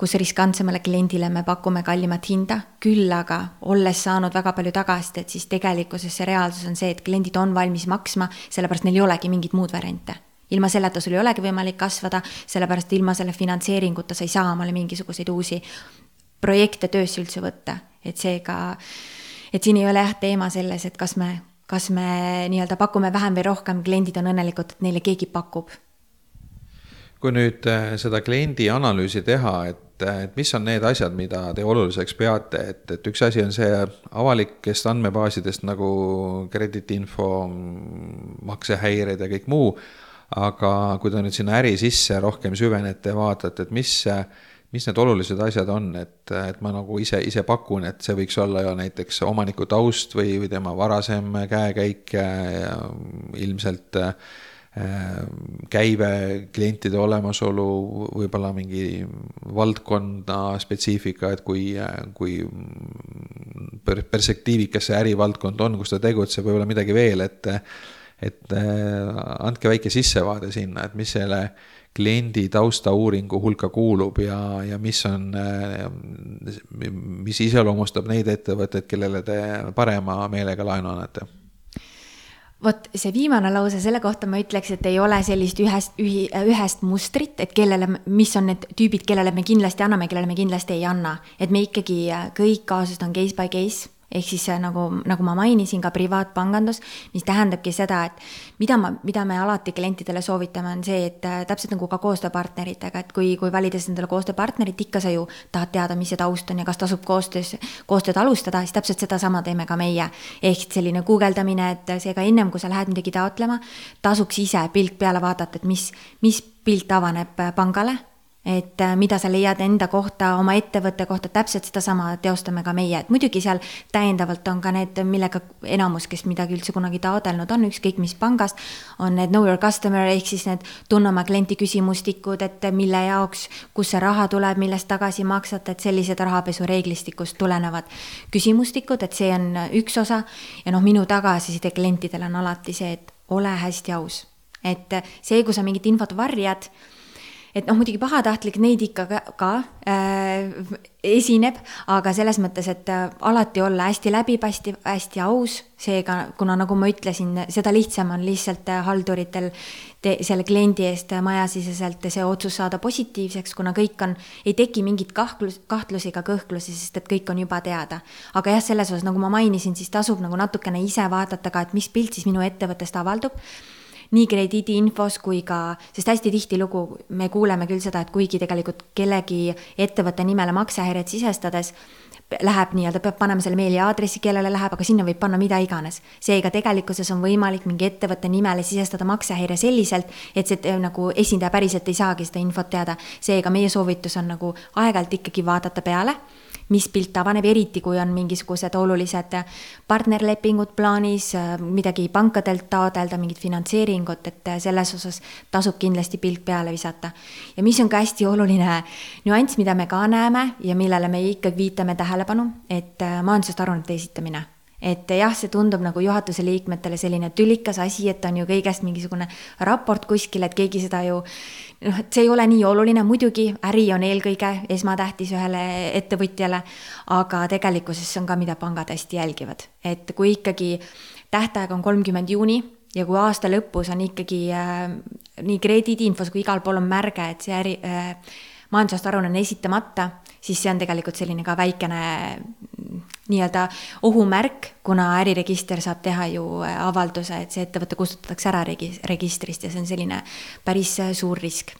kus riskantsemale kliendile me pakume kallimat hinda, küll aga olles saanud väga palju tagasisidet, siis tegelikkuses see reaalsus on see, et kliendid on valmis maksma, sellepärast neil ei olegi mingit muud variante ilma selleta sul ei olegi võimalik kasvada, sellepärast ilma selle finantseeringuta sa ei saa omale mingisuguseid uusi projekte töösse üldse võtta et seega, et siin ei ole jah teema selles, et kas me, kas me nii-öelda pakume vähem või rohkem, kliendid on õnnelikud, et neile keegi pakub. kui nüüd äh, seda kliendi analüüsi teha, et, äh, et mis on need asjad, mida te oluliseks peate, et, et üks asi on see avalikest andmebaasidest nagu krediitinfo, maksehäired ja kõik muu, aga kui te nüüd sinna äri sisse rohkem süvenete, vaatate, et mis mis need olulised asjad on, et, et ma nagu ise, ise pakun, et see võiks olla ju näiteks omaniku taust või, või tema varasem käekäik ja ilmselt äh, käive, klientide olemasolu, võib-olla mingi valdkonna spetsiifika, et kui, kui perspektiivikas see ärivaldkond on, kus ta tegutseb, võib-olla midagi veel, et et äh, andke väike sissevaade sinna, et mis selle kliendi taustauuringu hulka kuulub ja, ja mis on, mis iseloomustab neid ettevõtteid, kellele te parema meelega laenu annate? vot see viimane lause, selle kohta ma ütleks, et ei ole sellist ühest, ühi-, ühest mustrit, et kellele, mis on need tüübid, kellele me kindlasti anname, kellele me kindlasti ei anna. et me ikkagi, kõik kaasused on case by case ehk siis nagu, nagu ma mainisin, ka privaatpangandus, mis tähendabki seda, et mida ma, mida me alati klientidele soovitame, on see, et äh, täpselt nagu ka koostööpartneritega, et kui, kui valides endale koostööpartnerit, ikka sa ju tahad teada, mis see taust on ja kas tasub koostöös, koostööd alustada, siis täpselt sedasama teeme ka meie. ehk selline guugeldamine, et seega ennem kui sa lähed midagi taotlema, tasuks ise pilk peale vaadata, et mis, mis pilt avaneb äh, pangale et äh, mida sa leiad enda kohta, oma ettevõtte kohta, täpselt sedasama teostame ka meie, et muidugi seal täiendavalt on ka need, millega enamus, kes midagi üldse kunagi taotlenud on, ükskõik mis pangast, on need know your customer ehk siis need tunne oma klienti küsimustikud, et mille jaoks, kust see raha tuleb, millest tagasi maksate, et sellised rahapesureeglistikust tulenevad küsimustikud, et see on üks osa. ja noh, minu tagasiside klientidele on alati see, et ole hästi aus, et see, kui sa mingit infot varjad et noh, muidugi pahatahtlik neid ikka ka, ka äh, esineb, aga selles mõttes, et äh, alati olla hästi läbipaistev, hästi aus, seega kuna nagu ma ütlesin, seda lihtsam on lihtsalt äh, halduritel te, selle kliendi eest majasiseselt see otsus saada positiivseks, kuna kõik on, ei teki mingit kahtlus, kahtlusi ega kõhklusi, sest et kõik on juba teada. aga jah, selles osas, nagu ma mainisin, siis tasub nagu natukene ise vaadata ka, et mis pilt siis minu ettevõttest avaldub nii krediidiinfos kui ka, sest hästi tihtilugu me kuuleme küll seda, et kuigi tegelikult kellegi ettevõtte nimele maksehäiret sisestades läheb nii-öelda, peab panema selle meiliaadressi, kellele läheb, aga sinna võib panna mida iganes. seega tegelikkuses on võimalik mingi ettevõtte nimele sisestada maksehäire selliselt, et see nagu esindaja päriselt ei saagi seda infot teada. seega meie soovitus on nagu aeg-ajalt ikkagi vaadata peale mis pilt avaneb, eriti kui on mingisugused olulised partnerlepingud plaanis, midagi pankadelt taotleda, mingit finantseeringut, et selles osas tasub kindlasti pilk peale visata. ja mis on ka hästi oluline nüanss, mida me ka näeme ja millele me ikkagi viitame tähelepanu, et majandusest aruannete esitamine et jah, see tundub nagu juhatuse liikmetele selline tülikas asi, et on ju kõigest mingisugune raport kuskil, et keegi seda ju noh, et see ei ole nii oluline, muidugi äri on eelkõige esmatähtis ühele ettevõtjale, aga tegelikkuses see on ka, mida pangad hästi jälgivad, et kui ikkagi tähtaeg on kolmkümmend juuni ja kui aasta lõpus on ikkagi äh, nii krediidiinfos kui igal pool on märge, et see äri äh,, majandusaasta aruanne on esitamata, siis see on tegelikult selline ka väikene nii-öelda ohumärk, kuna äriregister saab teha ju äh, avalduse, et see ettevõte kustutatakse ära regi-, registrist ja see on selline päris äh, suur risk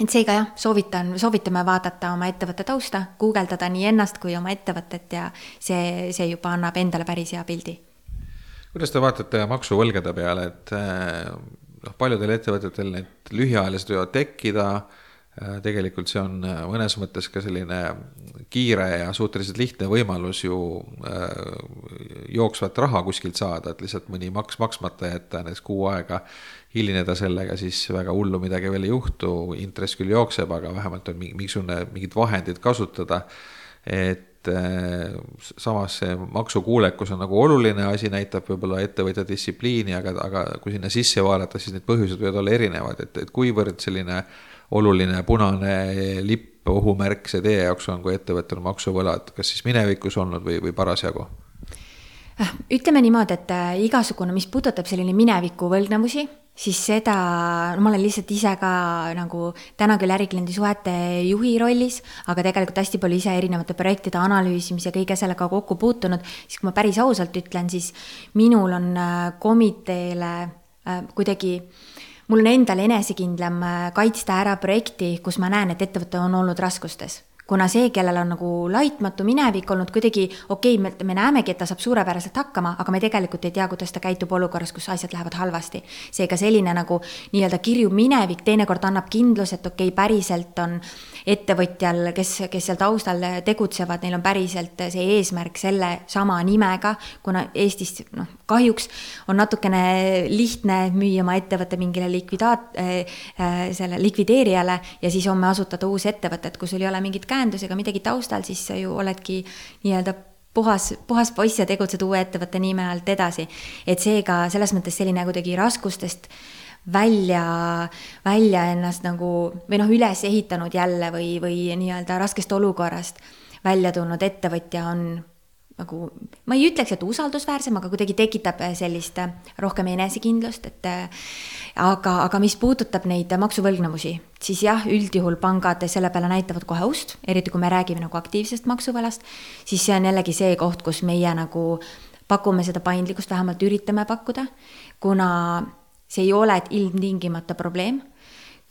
et seega jah, soovitan, soovitame vaadata oma ettevõtte tausta, guugeldada nii ennast kui oma ettevõtet ja see, see juba annab endale päris hea pildi. kuidas te vaatate maksuvõlgade peale, et äh, noh, paljudel ettevõtetel need lühiajalised võivad tekkida Äh, tegelikult see on äh, mõnes mõttes ka selline kiire ja suhteliselt lihtne võimalus ju äh, jooksvat raha kuskilt saada, et lihtsalt mõni maks maksmata jätta, näiteks kuu aega hilineda sellega, siis väga hullu midagi veel ei juhtu, intress küll jookseb, aga vähemalt on mingisugune, mingid vahendid kasutada. et samas see maksukuulekus on nagu oluline asi, näitab võib-olla ettevõtja distsipliini, aga, aga kui sinna sisse vaadata, siis need põhjused võivad olla erinevad, et, et kuivõrd selline äh, oluline punane lipp, ohumärk see teie jaoks on, kui ettevõttel maksuvõlad, kas siis minevikus olnud või, või parasjagu? Äh, ütleme niimoodi, et äh, igasugune, mis puudutab selline mineviku võlgnevusi, siis seda, no ma olen lihtsalt ise ka nagu täna küll ärikliendi suhete juhi rollis, aga tegelikult hästi palju ise erinevate projektide analüüsimise, kõige sellega kokku puutunud, siis kui ma päris ausalt ütlen, siis minul on äh, komiteele kuidagi äh, mul on endal enesekindlam äh, kaitsta ära projekti, kus ma näen, et ettevõte on olnud raskustes kuna see, kellel on nagu laitmatu minevik olnud kuidagi okei okay,, me, me näemegi, et ta saab suurepäraselt hakkama, aga me tegelikult ei tea, kuidas ta käitub olukorras, kus asjad lähevad halvasti. seega selline nagu nii-öelda kirju minevik teinekord annab kindluse, et okei okay,, päriselt on ettevõtjal, kes, kes seal taustal tegutsevad, neil on päriselt see eesmärk selle sama nimega, kuna Eestis noh, kahjuks on natukene lihtne müüa oma ettevõte mingile likvidaat- äh,, äh, selle likvideerijale ja siis homme asutada uus ettevõte, et kui sul ei ole mingit käendus ega midagi taustal, siis sa ju oledki nii-öelda puhas, puhas poiss ja tegutsed uue ettevõtte nime alt edasi. et seega selles mõttes selline kuidagi raskustest välja, välja ennast nagu või noh, üles ehitanud jälle või, või nii-öelda raskest olukorrast välja tulnud ettevõtja on nagu, ma ei ütleks, et usaldusväärsem, aga kuidagi tekitab sellist rohkem enesekindlust, et aga, aga mis puudutab neid maksuvõlgnevusi, siis jah, üldjuhul pangad selle peale näitavad kohe ust, eriti kui me räägime nagu aktiivsest maksuvõlast, siis see on jällegi see koht, kus meie nagu pakume seda paindlikkust, vähemalt üritame pakkuda, kuna see ei ole ilmtingimata probleem,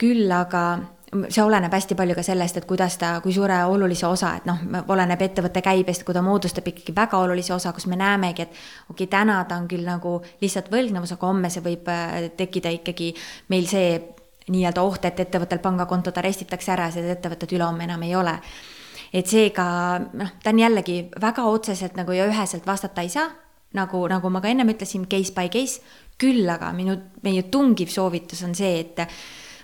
küll aga see oleneb hästi palju ka sellest, et kuidas ta, kui suure olulise osa, et noh, oleneb ettevõtte käibest, kui ta moodustab ikkagi väga olulise osa, kus me näemegi, et okei okay,, täna ta on küll nagu lihtsalt võlgnevus, aga homme see võib äh, tekkida ikkagi meil see nii-öelda oht, et ettevõttel pangakontod arestitakse ära, seda ettevõtet ülehomme enam ei ole. et seega noh, ta on jällegi väga otseselt nagu ja üheselt vastata ei saa, nagu, nagu ma ka ennem ütlesin, case by case, küll aga minu, meie tungiv soovitus on see, et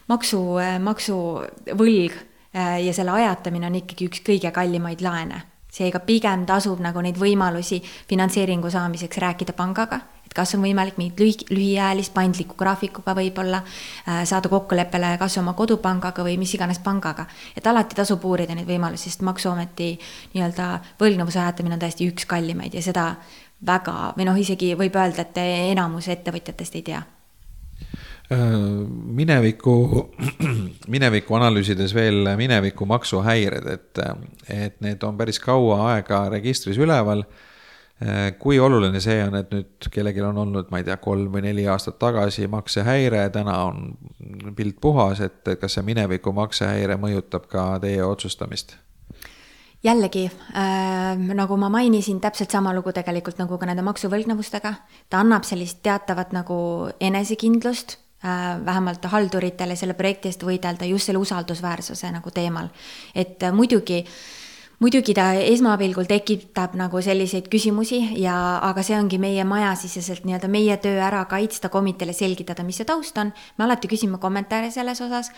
maksu, maksuvõlg äh, ja selle ajatamine on ikkagi üks kõige kallimaid laene seega pigem tasub nagu neid võimalusi finantseeringu saamiseks rääkida pangaga, et kas on võimalik mingit lühi, lühiajalist paindliku graafikuga võib-olla äh, saada kokkuleppele kas oma kodupangaga või mis iganes pangaga. et alati tasub uurida neid võimalusi, sest Maksuameti nii-öelda võlgnevuse ajatamine on täiesti üks kallimaid ja seda väga või noh, isegi võib öelda, et enamus ettevõtjatest ei tea Äh, mineviku, mineviku analüüsides veel mineviku maksuhäired, et, et need on päris kaua aega registris üleval. Äh, kui oluline see on, et nüüd kellelgi on olnud, ma ei tea, kolm või neli aastat tagasi maksehäire, täna on pilt puhas, et kas see mineviku maksehäire mõjutab ka teie otsustamist? jällegi äh,, nagu ma mainisin, täpselt sama lugu tegelikult nagu ka nende maksuvõlgnevustega. ta annab sellist teatavat nagu enesekindlust Äh, vähemalt halduritele selle projekti eest võidelda just selle usaldusväärsuse nagu teemal. et äh, muidugi äh, muidugi ta esmapilgul tekitab nagu selliseid küsimusi ja, aga see ongi meie majasiseselt nii-öelda meie töö ära kaitsta, komiteele selgitada, mis see taust on. me alati küsime kommentaare selles osas.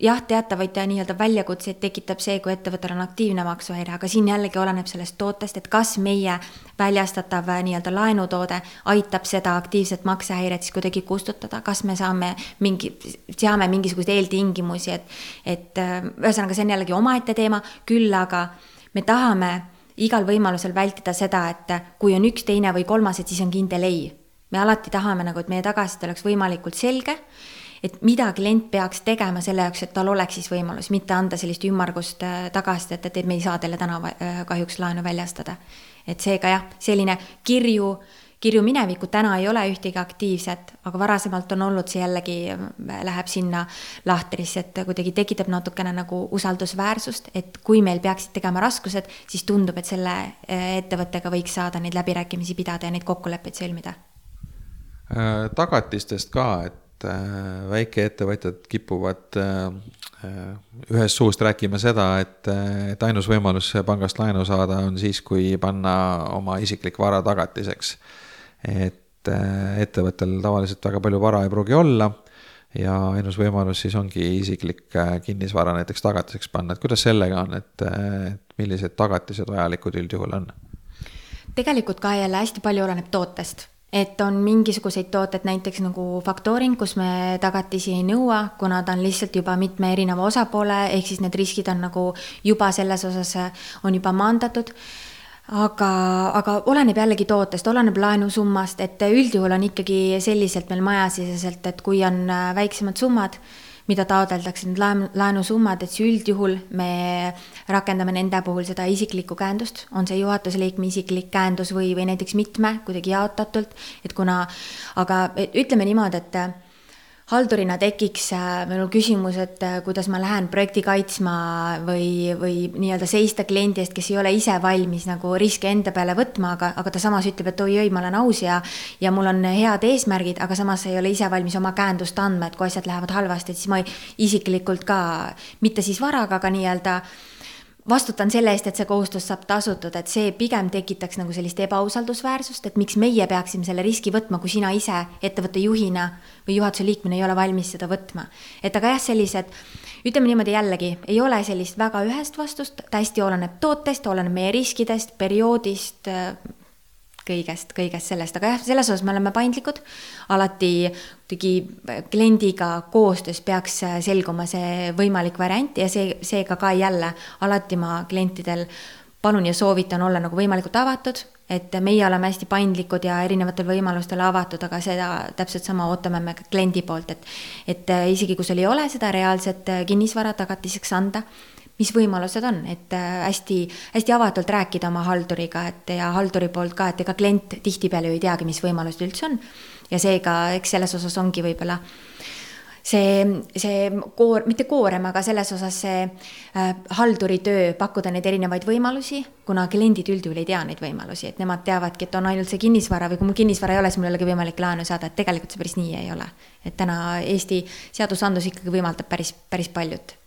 jah, teatavaid nii-öelda väljakutseid tekitab see, kui ettevõttel on aktiivne maksuhäire, aga siin jällegi oleneb sellest tootest, et kas meie väljastatav nii-öelda laenutoode aitab seda aktiivset maksehäiret siis kuidagi kustutada, kas me saame mingi, seame mingisuguseid eeltingimusi, et, et ühesõnaga, see on jällegi omaette teema, küll aga me tahame igal võimalusel vältida seda, et kui on üks, teine või kolmas, et siis on kindel ei. me alati tahame nagu, et meie tagasiside oleks võimalikult selge, et mida klient peaks tegema selle jaoks, et tal oleks siis võimalus, mitte anda sellist ümmargust äh, tagasisidet, et, et me ei saa teile täna äh, kahjuks laenu väljastada. Et seega jah, selline kirju äh, kirju minevikku, täna ei ole ühtegi aktiivset, aga varasemalt on olnud see jällegi, läheb sinna lahtrisse, et kuidagi tekitab natukene nagu usaldusväärsust, et kui meil peaksid tegema raskused, siis tundub, et selle eh, ettevõttega võiks saada neid läbirääkimisi pidada ja neid kokkuleppeid sõlmida. Äh, tagatistest ka, et äh, väikeettevõtjad kipuvad äh, ühest suust rääkima seda, et, et ainus võimalus pangast laenu saada on siis, kui panna oma isiklik vara tagatiseks. Et äh, ettevõttel tavaliselt väga palju vara ei pruugi olla ja ainus võimalus siis ongi isiklik äh, kinnisvara näiteks tagatiseks panna, et kuidas sellega on, äh, et millised tagatised vajalikud üldjuhul on? tegelikult ka jälle hästi palju oleneb tootest et on mingisuguseid tooteid, näiteks nagu faktooring, kus me tagatisi ei nõua, kuna ta on lihtsalt juba mitme erineva osapoole, ehk siis need riskid on nagu juba selles osas on juba maandatud. Aga, aga oleneb jällegi tootest, oleneb laenusummast, et üldjuhul on ikkagi selliselt meil majasiseselt, et kui on äh, väiksemad summad, mida taotletakse, need laen, laenusummad, et siis üldjuhul me rakendame nende puhul seda isiklikku käendust, on see juhatuse liikme isiklik käendus või, või näiteks mitme kuidagi jaotatult, et kuna, aga ütleme niimoodi, et haldurina tekiks äh, minul küsimus, et äh, kuidas ma lähen projekti kaitsma või, või nii-öelda seista kliendi eest, kes ei ole ise valmis nagu riske enda peale võtma, aga, aga ta samas ütleb, et oi-oi, ma olen aus ja, ja mul on head eesmärgid, aga samas ei ole ise valmis oma käendust andma, et kui asjad lähevad halvasti, et siis ma isiklikult ka, mitte siis varaga, aga nii-öelda vastutan selle eest, et see kohustus saab tasutud, et see pigem tekitaks nagu sellist ebausaldusväärsust, et miks meie peaksime selle riski võtma, kui sina ise ettevõtte juhina või juhatuse liikmena ei ole valmis seda võtma. et aga jah, sellised, ütleme niimoodi jällegi, ei ole sellist väga ühest vastust, ta hästi oleneb tootest, oleneb meie riskidest, perioodist, kõigest, kõigest sellest, aga jah, selles osas me oleme paindlikud. alati muidugi kliendiga koostöös peaks selguma see võimalik variant ja see, seega ka jälle alati ma klientidel palun ja soovitan olla nagu võimalikult avatud, et meie oleme hästi paindlikud ja erinevatel võimalustel avatud, aga seda täpselt sama ootame me ka kliendi poolt, et et isegi kui sul ei ole seda reaalset kinnisvara tagatiseks anda mis võimalused on, et äh, hästi, hästi avatult rääkida oma halduriga, et ja halduri poolt ka, et ega klient tihtipeale ju ei teagi, mis võimalused üldse on. ja seega, eks selles osas ongi võib-olla see, see koor, mitte koorem, aga selles osas see äh, halduri töö, pakkuda neid erinevaid võimalusi, kuna kliendid üldjuhul ei tea neid võimalusi, et nemad teavadki, et on ainult see kinnisvara või kui mul kinnisvara ei ole, siis mul ei olegi võimalik laenu saada, et tegelikult see päris nii ei ole. et täna Eesti seadusandlus ikkagi võimaldab päris, päris paljut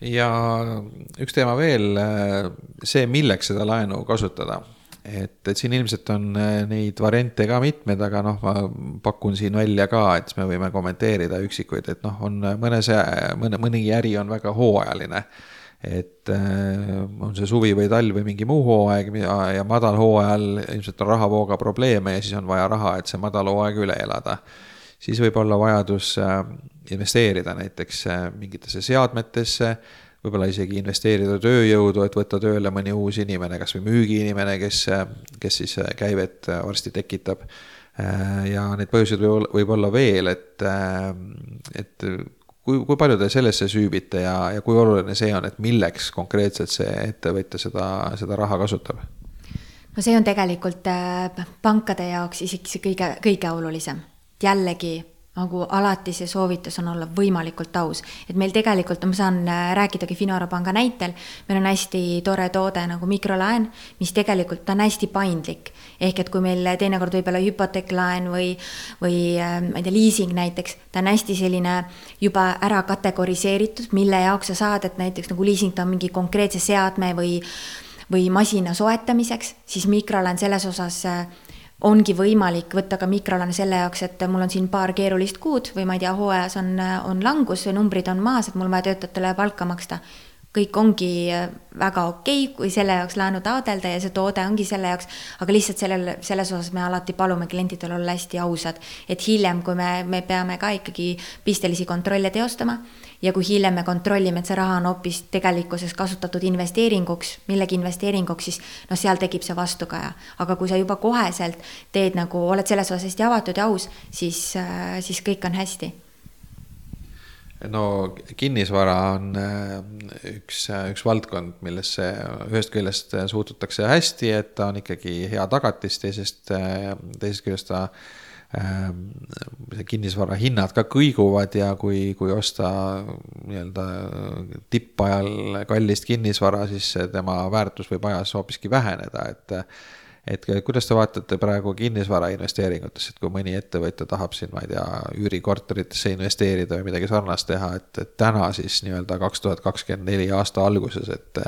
ja üks teema veel, äh, see, milleks seda laenu kasutada et, et siin ilmselt on äh, neid variante ka mitmeid, aga noh, ma pakun siin välja ka, et siis me võime kommenteerida üksikuid, et noh, on mõnes, mõne, mõni äri on väga hooajaline. et äh, on see suvi või talv või mingi muu hooaeg ja, ja madalhooajal ilmselt on rahavooga probleeme ja siis on vaja raha, et see madal hooaeg üle elada. siis võib olla vajadus investeerida näiteks mingitesse seadmetesse võib-olla isegi investeerida tööjõudu, et võtta tööle mõni uus inimene, kasvõi müügiinimene, kes, kes siis käivet varsti tekitab. ja neid põhjuseid võib võib olla veel, et, et kui, kui palju te sellesse süübite ja, ja kui oluline see on, et milleks konkreetselt see ettevõtja seda, seda raha kasutab? no see on tegelikult äh, pankade jaoks isegi see kõige, kõige olulisem. jällegi nagu alati see soovitus on olla võimalikult aus, et meil tegelikult, ma saan äh, rääkidagi Finora panga näitel, meil on hästi tore toode nagu mikrolaen, mis tegelikult on hästi paindlik. ehk et kui meil teinekord võib olla hüpoteeklaen või, või äh, ma ei tea, liising näiteks, ta on hästi selline juba ära kategoriseeritud, mille jaoks sa saad, et näiteks nagu liising ta on mingi konkreetse seadme või või masina soetamiseks, siis mikrolaen selles osas äh, ongi võimalik võtta ka mikrolaene selle jaoks, et mul on siin paar keerulist kuud või ma ei tea, hooajas on, on langus, numbrid on maas, et mul on vaja töötajatele palka maksta. kõik ongi väga okei okay,, kui selle jaoks laenu taotleda ja see toode ongi selle jaoks, aga lihtsalt sellel, selles osas me alati palume klientidel olla hästi ausad, et hiljem, kui me, me peame ka ikkagi pistelisi kontrolle teostama ja kui hiljem me kontrollime, et see raha on hoopis tegelikkuses kasutatud investeeringuks, millegi investeeringuks, siis noh, seal tekib see vastukaja. aga kui sa juba koheselt teed nagu, oled selles osas hästi avatud ja aus, siis, äh, siis kõik on hästi no kinnisvara on äh, üks, üks valdkond, millesse ühest küljest suhtutakse hästi, et ta on ikkagi hea tagatis, teisest, äh, teisest küljest ta kinnisvara hinnad ka kõiguvad ja kui, kui osta nii-öelda tippajal kallist kinnisvara, siis tema väärtus võib ajas hoopiski väheneda, et et kuidas te vaatate praegu kinnisvara investeeringutesse, et kui mõni ettevõtja tahab siin, ma ei tea, üürikorteritesse investeerida või midagi sarnast teha, et, et täna siis nii-öelda kaks tuhat kakskümmend neli aasta alguses, et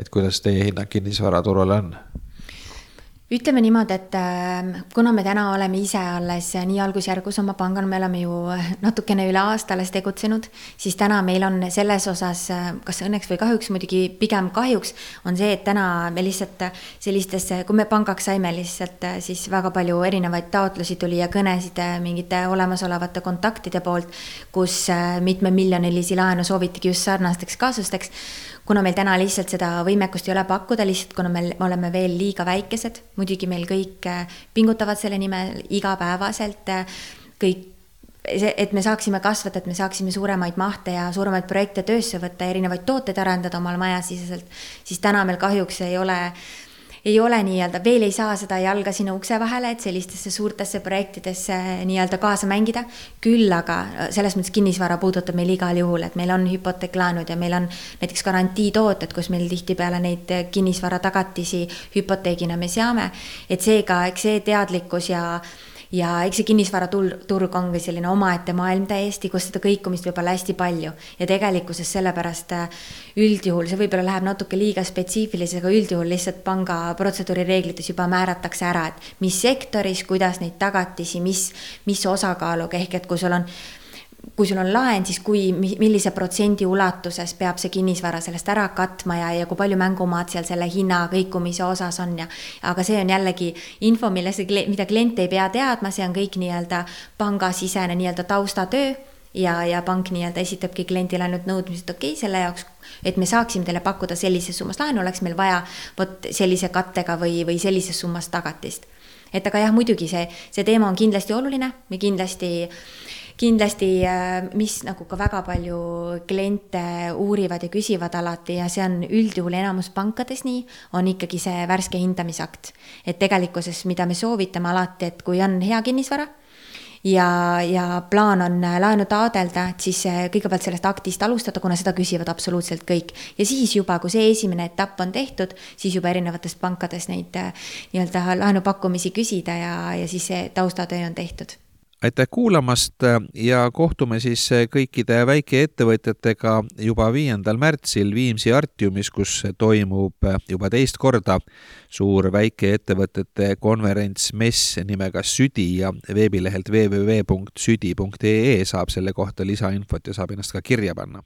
et kuidas teie hinnang kinnisvaraturule on? Ütleme niimoodi, et ähm, kuna me täna oleme ise alles nii algusjärgus oma pangana, me oleme ju natukene üle aasta alles tegutsenud, siis täna meil on selles osas, äh, kas õnneks või kahjuks, muidugi pigem kahjuks, on see, et täna me lihtsalt sellistesse, kui me pangaks saime lihtsalt äh, siis väga palju erinevaid taotlusi tuli ja kõnesid äh, mingite olemasolevate kontaktide poolt, kus mitmemiljonilisi laenu soovitigi just sarnasteks kaasusteks kuna meil täna lihtsalt seda võimekust ei ole pakkuda, lihtsalt kuna me oleme veel liiga väikesed, muidugi meil kõik äh, pingutavad selle nimel igapäevaselt, äh, kõik see, et me saaksime kasvada, et me saaksime suuremaid mahte ja suuremaid projekte töösse võtta, erinevaid tooteid arendada omal majasiseselt, siis täna meil kahjuks ei ole ei ole nii-öelda, veel ei saa seda jalga sinna ukse vahele, et sellistesse suurtesse projektidesse nii-öelda kaasa mängida. küll aga selles mõttes kinnisvara puudutab meil igal juhul, et meil on hüpoteeklaenud ja meil on näiteks garantiitooted, kus meil tihtipeale neid kinnisvara tagatisi hüpoteegina me seame. et seega, eks see teadlikkus ja ja eks see kinnisvaraturg ongi selline omaette maailm täiesti, kus seda kõikumist võib olla hästi palju. Ja tegelikkuses sellepärast äh, üldjuhul, see võib-olla läheb natuke liiga spetsiifiliseks, aga üldjuhul lihtsalt panga protseduurireeglites juba määratakse ära, et mis sektoris, kuidas neid tagatisi, mis, mis osakaaluga, ehk et kui sul on kui sul on laen, siis kui, millise protsendi ulatuses peab see kinnisvara sellest ära katma ja, ja kui palju mängumaad seal selle hinna kõikumise osas on ja. aga see on jällegi info, millesse, mida klient ei pea teadma, see on kõik nii-öelda pangasisene nii-öelda taustatöö ja, ja pank nii-öelda esitabki kliendile ainult nõudmised, okei okay,, selle jaoks, et me saaksime teile pakkuda sellises summas laenu, oleks meil vaja vot sellise kattega või, või sellises summas tagatist. et aga jah, muidugi see, see teema on kindlasti oluline, me kindlasti äh, kindlasti, äh, mis nagu ka väga palju kliente uurivad ja küsivad alati ja see on üldjuhul enamus pankades nii, on ikkagi see värske hindamisakt. et tegelikkuses, mida me soovitame alati, et kui on hea kinnisvara ja, ja plaan on laenu taotleda, et siis kõigepealt sellest aktist alustada, kuna seda küsivad absoluutselt kõik. ja siis juba, kui see esimene etapp on tehtud, siis juba erinevatest pankadest neid nii-öelda laenupakkumisi küsida ja, ja siis see taustatöö on tehtud aitäh kuulamast ja kohtume siis kõikide väikeettevõtjatega juba viiendal märtsil Viimsi Artiumis, kus toimub juba teist korda suur väikeettevõtete konverents, mess nimega Südi ja veebilehelt www.südi.ee saab selle kohta lisainfot ja saab ennast ka kirja panna